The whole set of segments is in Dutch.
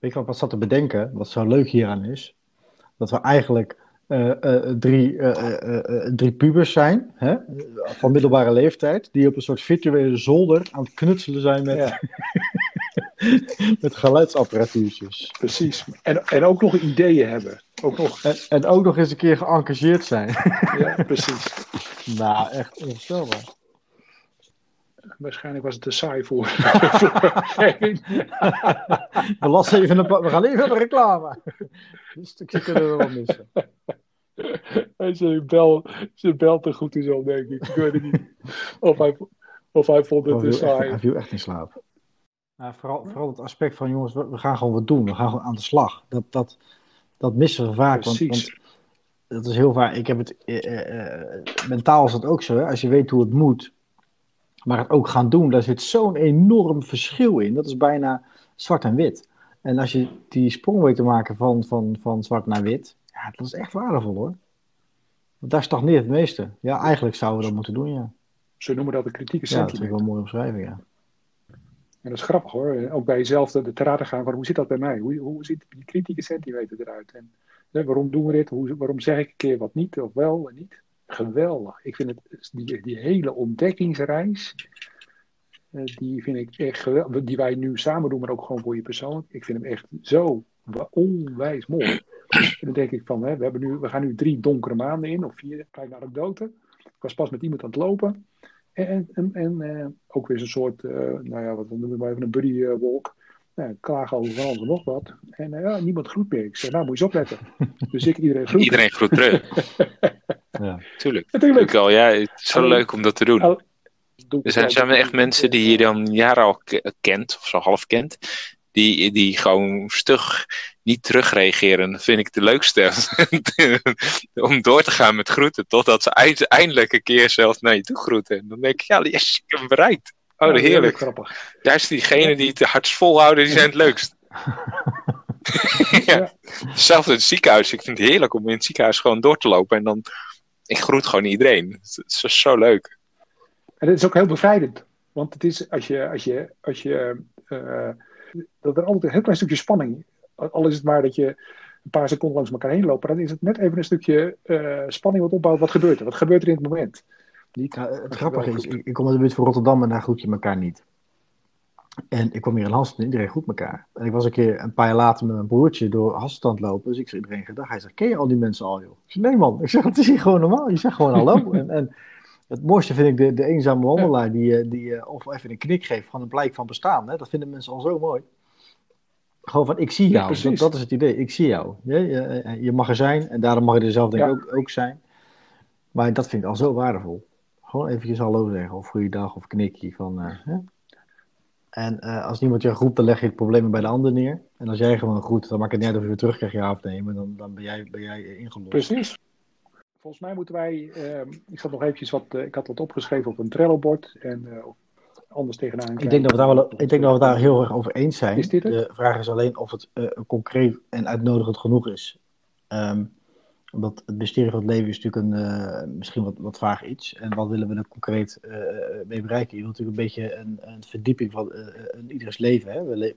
Weet je wat ik zat te bedenken? Wat zo leuk hieraan is? Dat we eigenlijk eh, eh, drie, eh, drie pubers zijn, hè? van middelbare leeftijd, die op een soort virtuele zolder aan het knutselen zijn met, Ja. met geluidsapparatuurtjes. Precies. En, en ook nog ideeën hebben. Ook nog. En, en ook nog eens een keer geëngageerd zijn. Ja, precies. nou, echt onvoorstelbaar. Waarschijnlijk was het te saai voor. We, lassen even een we gaan even naar de reclame. Dit stukje kunnen we wel missen. Hij zijn bel, zijn bel te goed is al, denk ik. Ik weet het niet. Of hij, of hij vond het te saai. hij viel echt in slaap. Nou, vooral, vooral het aspect van, jongens, we, we gaan gewoon wat doen. We gaan gewoon aan de slag. Dat, dat, dat missen we vaak. Want, Precies. want dat is heel vaak. Ik heb het, eh, eh, eh, mentaal is dat ook zo. Hè? Als je weet hoe het moet, maar het ook gaan doen, daar zit zo'n enorm verschil in. Dat is bijna zwart en wit. En als je die sprong weet te maken van, van, van zwart naar wit, ja, dat is echt waardevol hoor. Want daar stagneert het meeste. Ja, eigenlijk zouden we dat moeten doen, ja. Ze noemen dat de kritieke Ja, dat vind ik sentiment. wel een mooie omschrijving, ja. En dat is grappig hoor. Ook bij jezelf te, te raden gaan van hoe zit dat bij mij? Hoe, hoe ziet die kritieke centimeter eruit? En hè, waarom doen we dit? Hoe, waarom zeg ik een keer wat niet of wel en niet? Geweldig. Ik vind het, die, die hele ontdekkingsreis, eh, die vind ik echt geweldig. Die wij nu samen doen, maar ook gewoon voor je persoonlijk. Ik vind hem echt zo onwijs mooi. En dan denk ik van, hè, we, hebben nu, we gaan nu drie donkere maanden in, of vier, kleine anekdote. Ik was pas met iemand aan het lopen. En, en, en eh, ook weer zo'n soort, eh, nou ja, wat noemen we maar even een buddy walk. Nou, klagen over van alles en nog wat. En ja, niemand groet meer. Ik zeg, nou moet je eens opletten. Dus ik iedereen groet. Iedereen groet terug. ja. Tuurlijk. Natuurlijk. Al, ja, het is zo leuk om dat te doen. Doe Er zijn, zijn er echt mensen die je dan jaren al ke- kent, of zo half kent, die, die gewoon stug niet terugreageren. Dat vind ik de leukste. Om door te gaan met groeten, totdat ze eind- eindelijk een keer zelf naar je toe groeten. En dan denk ik, ja, yes, ik heb hem bereikt. Oh, Ja, heerlijk. grappig. Juist diegenen die het hardst volhouden, die zijn het leukst. ja. Hetzelfde in het ziekenhuis. Ik vind het heerlijk om in het ziekenhuis gewoon door te lopen. En dan, ik groet gewoon iedereen. Het is zo- zo leuk. En het is ook heel bevrijdend. Want het is als je, als je, als je eh, dat er altijd een heel klein stukje spanning. Al is het maar dat je een paar seconden langs elkaar heen loopt, dan is het net even een stukje eh, spanning wat opbouwt. Wat gebeurt er? Wat gebeurt er in het moment? Niet, Ja, het grappige is, ik kom uit de buurt van Rotterdam en daar groet je elkaar niet. En ik kwam hier in Hasselt en iedereen groet elkaar. En ik was een keer een paar jaar later met mijn broertje door Hasselt lopen. Dus ik zei iedereen gedag. Hij zegt, ken je al die mensen al joh? Ik zei, nee man. Ik zeg, het is hier gewoon normaal. Je zegt gewoon hallo. en, en het mooiste vind ik de, de eenzame wandelaar die, eh, die eh, of even een knik geeft van een blijk van bestaan. Hè? Dat vinden mensen al zo mooi. Gewoon van, ik zie jou. precies. dat, dat is het idee. Ik zie jou. Je, je, je mag er zijn en daarom mag je er zelf denk ik Ja. ook, ook zijn. Maar dat vind ik al zo waardevol. Gewoon eventjes hallo zeggen of goeiedag of knikje van... eh, hè? En eh, als niemand je groet, dan leg je het probleem bij de ander neer. En als jij gewoon groet, dan maakt het niet uit of je weer terug krijgt ja of nee. Maar dan, dan ben, jij, ben jij ingelost. Precies. Volgens mij moeten wij. eh, ik zat nog eventjes wat. eh, ik had wat opgeschreven op een Trello-bord. En eh, anders tegenaan. Ik denk, dat we daar wel, ik denk dat we daar heel erg over eens zijn. Is dit het? De vraag is alleen of het concreet en uitnodigend genoeg is. Ehm, omdat het mysterie van het leven is natuurlijk een, eh, misschien wat, wat vaag iets. En wat willen we er concreet eh, mee bereiken? Je wilt natuurlijk een beetje een, een verdieping van eh, ieders leven. Hè? We,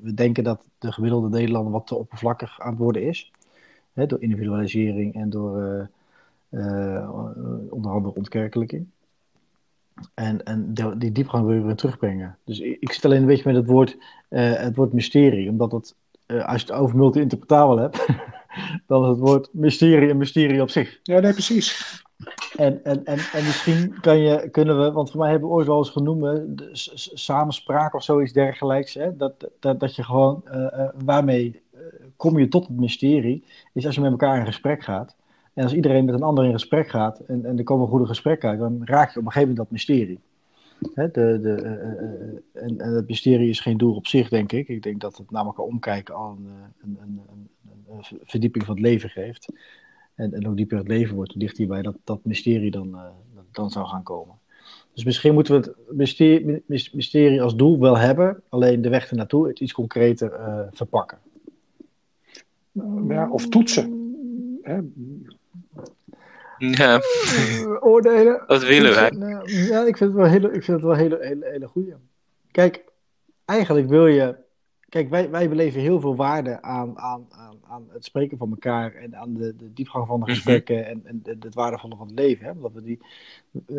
we, denken dat de gemiddelde Nederlander wat te oppervlakkig aan het worden is. Hè? Door individualisering en door onder andere ontkerkelijking. En, en die diepgang wil je weer terugbrengen. Dus ik, zit alleen een beetje met het woord, het woord mysterie. Omdat eh, als je het over multi-interpretabel hebt, dan is het woord mysterie een mysterie op zich. Ja, nee, precies. En, en, en, en misschien kan je, kunnen we, want voor mij hebben we ooit wel eens genoemd, samenspraak of zoiets dergelijks. Hè, dat, dat, dat je gewoon, eh, eh, waarmee eh, kom je tot het mysterie, is als je met elkaar in gesprek gaat. En als iedereen met een ander in gesprek gaat en, en er komen goede gesprekken uit, dan raak je op een gegeven moment dat mysterie. De, eh, eh, eh, en, en het mysterie is geen doel op zich, denk ik. Ik denk dat het elkaar omkijken al een, een, een, verdieping van het leven geeft. En, en hoe dieper het leven wordt, hoe dichter je bij dat, dat mysterie dan, dan zou gaan komen. Dus misschien moeten we het mysterie, mys- mysterie als doel wel hebben, alleen de weg ernaartoe het iets concreter verpakken. Ja, of toetsen. Hè? Ja, Oordelen. dat willen wij. Nou, Ja, ik vind het wel een hele, ik vind het wel hele, hele, hele goede. Kijk, eigenlijk wil je. Kijk, wij, wij beleven heel veel waarde aan, aan, aan, aan het spreken van elkaar en aan de, de diepgang van de Mhm. gesprekken en, en het waardevolle van het leven. Hè? Omdat we die, eh,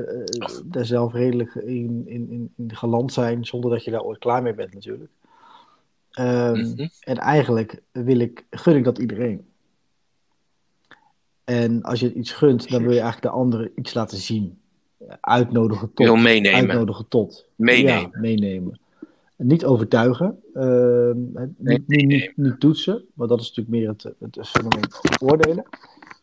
daar zelf redelijk in, in, in, in geland zijn, zonder dat je daar ooit klaar mee bent natuurlijk. Ehm, Mhm. En eigenlijk wil ik, gun ik dat iedereen. En als je iets gunt, dan wil je eigenlijk de ander iets laten zien. Uitnodigen tot. Wil meenemen. Uitnodigen tot. Meenemen. Ja, meenemen. Niet overtuigen. ehm, niet, niet, niet, toetsen. Want dat is natuurlijk meer het, het fenomeen oordelen.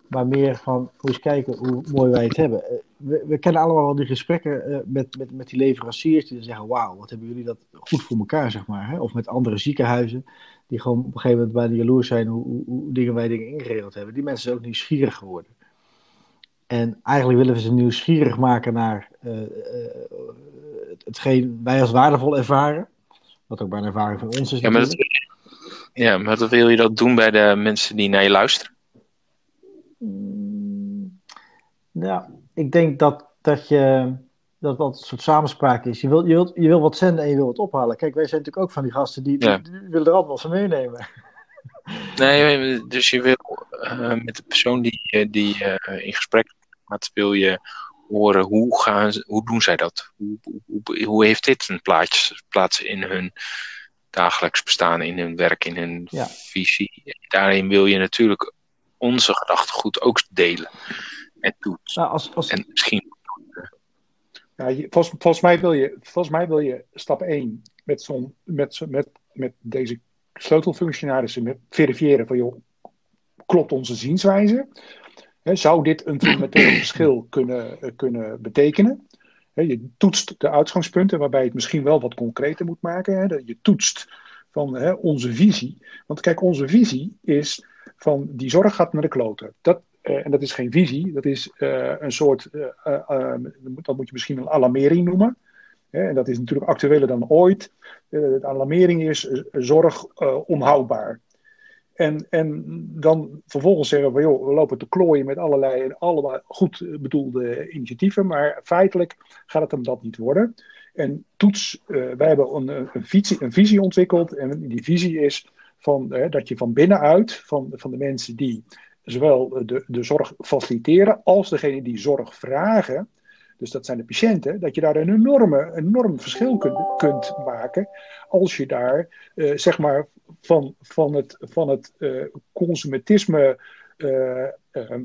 Maar meer van, moet eens kijken hoe mooi wij het hebben. We, we kennen allemaal wel die gesprekken eh, met, met, met die leveranciers. Die dan zeggen, wauw, wat hebben jullie dat goed voor elkaar, zeg maar. Hè? Of met andere ziekenhuizen. Die gewoon op een gegeven moment bijna jaloers zijn hoe, hoe, hoe dingen wij dingen ingeregeld hebben. Die mensen zijn ook nieuwsgierig geworden. En eigenlijk willen we ze nieuwsgierig maken naar eh, eh, het- hetgeen wij als waardevol ervaren. Wat ook bij een ervaring van ons is. Ja, maar dat, natuurlijk. ja, maar dat wil je dat doen bij de mensen die naar je luisteren? Mm, Ja, ik denk dat, dat je dat dat een soort samenspraak is. Je wil, je, wilt, je wil wat zenden en je wil wat ophalen. Kijk, wij zijn natuurlijk ook van die gasten die, Ja. die, die willen er altijd wat van meenemen. Nee, dus je wil eh, met de persoon die, eh, die eh, in gesprek gaat, wil je horen hoe, gaan hoe doen zij dat? Hoe, hoe, hoe heeft dit een plaats, plaats in hun dagelijks bestaan, in hun werk, in hun Ja. visie? Daarin wil je natuurlijk onze gedachtegoed ook delen en toetsen. Nou, als, als, En misschien Ja, je- volgens, volgens, mij wil je, volgens mij wil je stap 1 met, zo'n, met, zo- met, met deze sleutelfunctionarissen met verifiëren van joh, klopt onze zienswijze? Hè, zou dit een fundamenteel verschil kunnen, eh, kunnen betekenen? Hè, je toetst de uitgangspunten waarbij je het misschien wel wat concreter moet maken. Hè, dat je toetst van hè, onze visie. Want kijk, onze visie is van die zorg gaat naar de kloten. Dat, en dat is geen visie, dat is eh, een soort, eh, eh, eh, dat moet je misschien een alarmering noemen. En dat is natuurlijk actueler dan ooit. Eh, de alarmering is eh, zorg eh, onhoudbaar. En, en dan vervolgens zeggen we, joh, we lopen te klooien met allerlei en allemaal goed bedoelde initiatieven, maar feitelijk gaat het hem dat niet worden. En toets, eh, wij hebben een, een, visie, een visie ontwikkeld en die visie is van, eh, dat je van binnenuit, van, van de mensen die zowel de, de zorg faciliteren als degene die zorg vragen, dus dat zijn de patiënten, dat je daar een enorme, enorm verschil kunt, kunt maken als je daar, eh, zeg maar, van, van het, van het eh, consumentisme eh, ehm,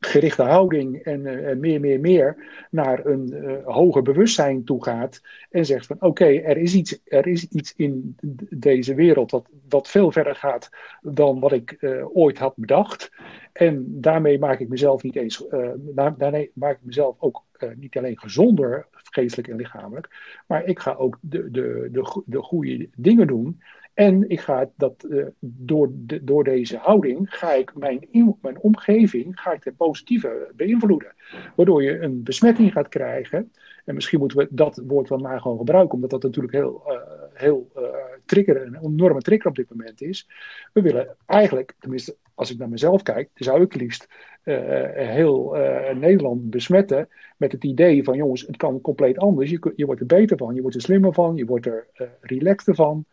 gerichte houding en eh, meer, meer, meer naar een eh, hoger bewustzijn toe gaat en zegt van oké, er is iets, er is iets in deze wereld wat, wat veel verder gaat dan wat ik eh, ooit had bedacht. En daarmee maak ik mezelf niet eens, eh, da- daarmee maak ik mezelf ook eh, niet alleen gezonder, geestelijk en lichamelijk, maar ik ga ook de, de, de, de goede dingen doen. En ik ga dat eh, door, de, door deze houding ga ik mijn, mijn omgeving ga ik ten positieve beïnvloeden. Waardoor je een besmetting gaat krijgen. En misschien moeten we dat woord wel maar gewoon gebruiken, omdat dat natuurlijk heel, heel eh, trigger, een enorme trigger op dit moment is. We willen eigenlijk, tenminste als ik naar mezelf kijk, zou ik liefst eh, heel eh, Nederland besmetten met het idee van jongens, het kan compleet anders. Je, je wordt er beter van, je wordt er slimmer van, je wordt er relaxter van.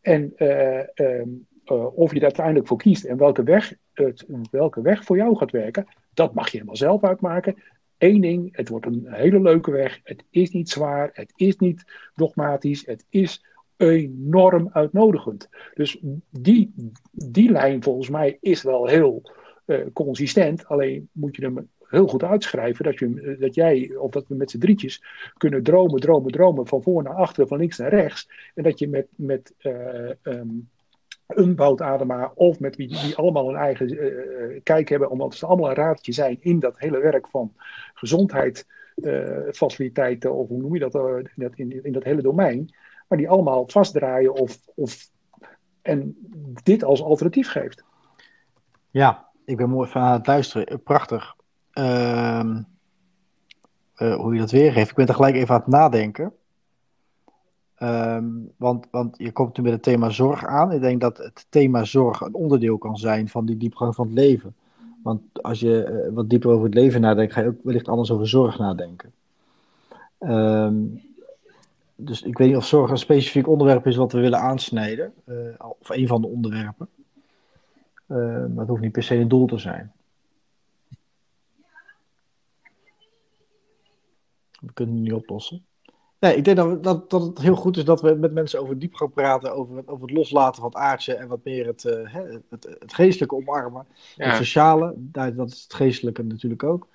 En eh, ehm, eh, of je er uiteindelijk voor kiest en welke weg, het, welke weg voor jou gaat werken, dat mag je helemaal zelf uitmaken. Eén ding, het wordt een hele leuke weg. Het is niet zwaar, het is niet dogmatisch, het is enorm uitnodigend. Dus die, die lijn volgens mij is wel heel eh, consistent. Alleen moet je hem heel goed uitschrijven dat, je, dat jij of dat we met z'n drietjes kunnen dromen, dromen, dromen van voor naar achter, van links naar rechts. En dat je met, met eh, ehm, een Adema of met wie die allemaal een eigen eh, eh, kijk hebben, omdat ze allemaal een raadje zijn in dat hele werk van gezondheid, eh, faciliteiten of hoe noem je dat, eh, dat in, in dat hele domein, maar die allemaal vastdraaien of, of en dit als alternatief geeft. Ja, ik ben mooi van aan het luisteren. Prachtig. Eh, hoe je dat weergeeft. Ik ben er gelijk even aan het nadenken. Ehm, want, want je komt nu met het thema zorg aan. Ik denk dat het thema zorg een onderdeel kan zijn van die diepgang van het leven. Want als je eh, wat dieper over het leven nadenkt, ga je ook wellicht anders over zorg nadenken. Ehm, dus ik weet niet of zorg een specifiek onderwerp is wat we willen aansnijden. eh, of een van de onderwerpen. Eh, maar het hoeft niet per se een doel te zijn. We kunnen het niet oplossen. Nee, ik denk dat, dat, dat het heel goed is dat we met mensen over diep gaan praten. Over, het- over het loslaten van het aardse en wat meer het, eh, het, het geestelijke omarmen. Het sociale, dat is het geestelijke natuurlijk ook.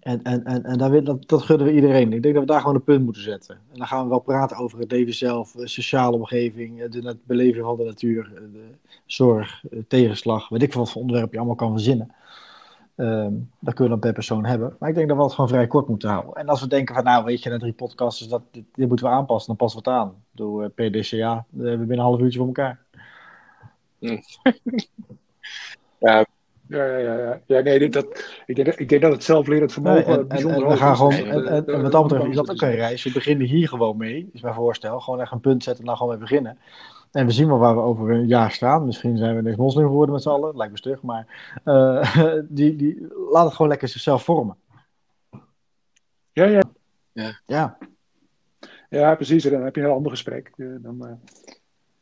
En, en, en, en daar, dat, dat gunnen we iedereen. Ik denk dat we daar gewoon een punt moeten zetten. En dan gaan we wel praten over het leven zelf, de sociale omgeving, eh, de nat- beleving van de natuur, eh, de zorg, eh, tegenslag, weet ik veel wat voor onderwerp je allemaal kan verzinnen. Ehm dat kunnen we dan per persoon hebben. Maar ik denk dat we het gewoon vrij kort moeten houden. En als we denken van, nou weet je, na drie podcasts, dat, dit, dit moeten we aanpassen, dan passen we het aan. Door uh, per DCA, dat hebben we binnen een half uurtje voor elkaar. Ja, ja, ja. ja. ja nee, dit, dat, ik, denk, dat- ik denk dat het zelflerend vermogen Nee, en, en, bijzonder en we hoog gaan is. gewoon, Nee, en, en, en wat dat betreft is dat ook een reis. We beginnen hier gewoon mee, is mijn voorstel. Gewoon echt een punt zetten en dan gewoon mee beginnen. En we zien wel waar we over een jaar staan. Misschien zijn we ineens moslim geworden met z'n allen, lijkt me stug. Maar eh, die, die, laat het gewoon lekker zichzelf vormen. Ja, ja. Ja, ja, precies. En dan heb je een heel ander gesprek. Eh, dan, eh,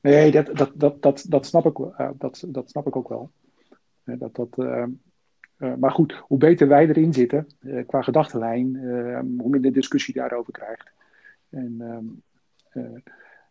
Nee, dat, dat, dat, dat, dat, snap ik. Eh, dat, dat snap ik ook wel. Dat, dat, eh, eh, maar goed, hoe beter wij erin zitten eh, qua gedachtenlijn, hoe minder discussie daarover krijgt. En, ehm, eh,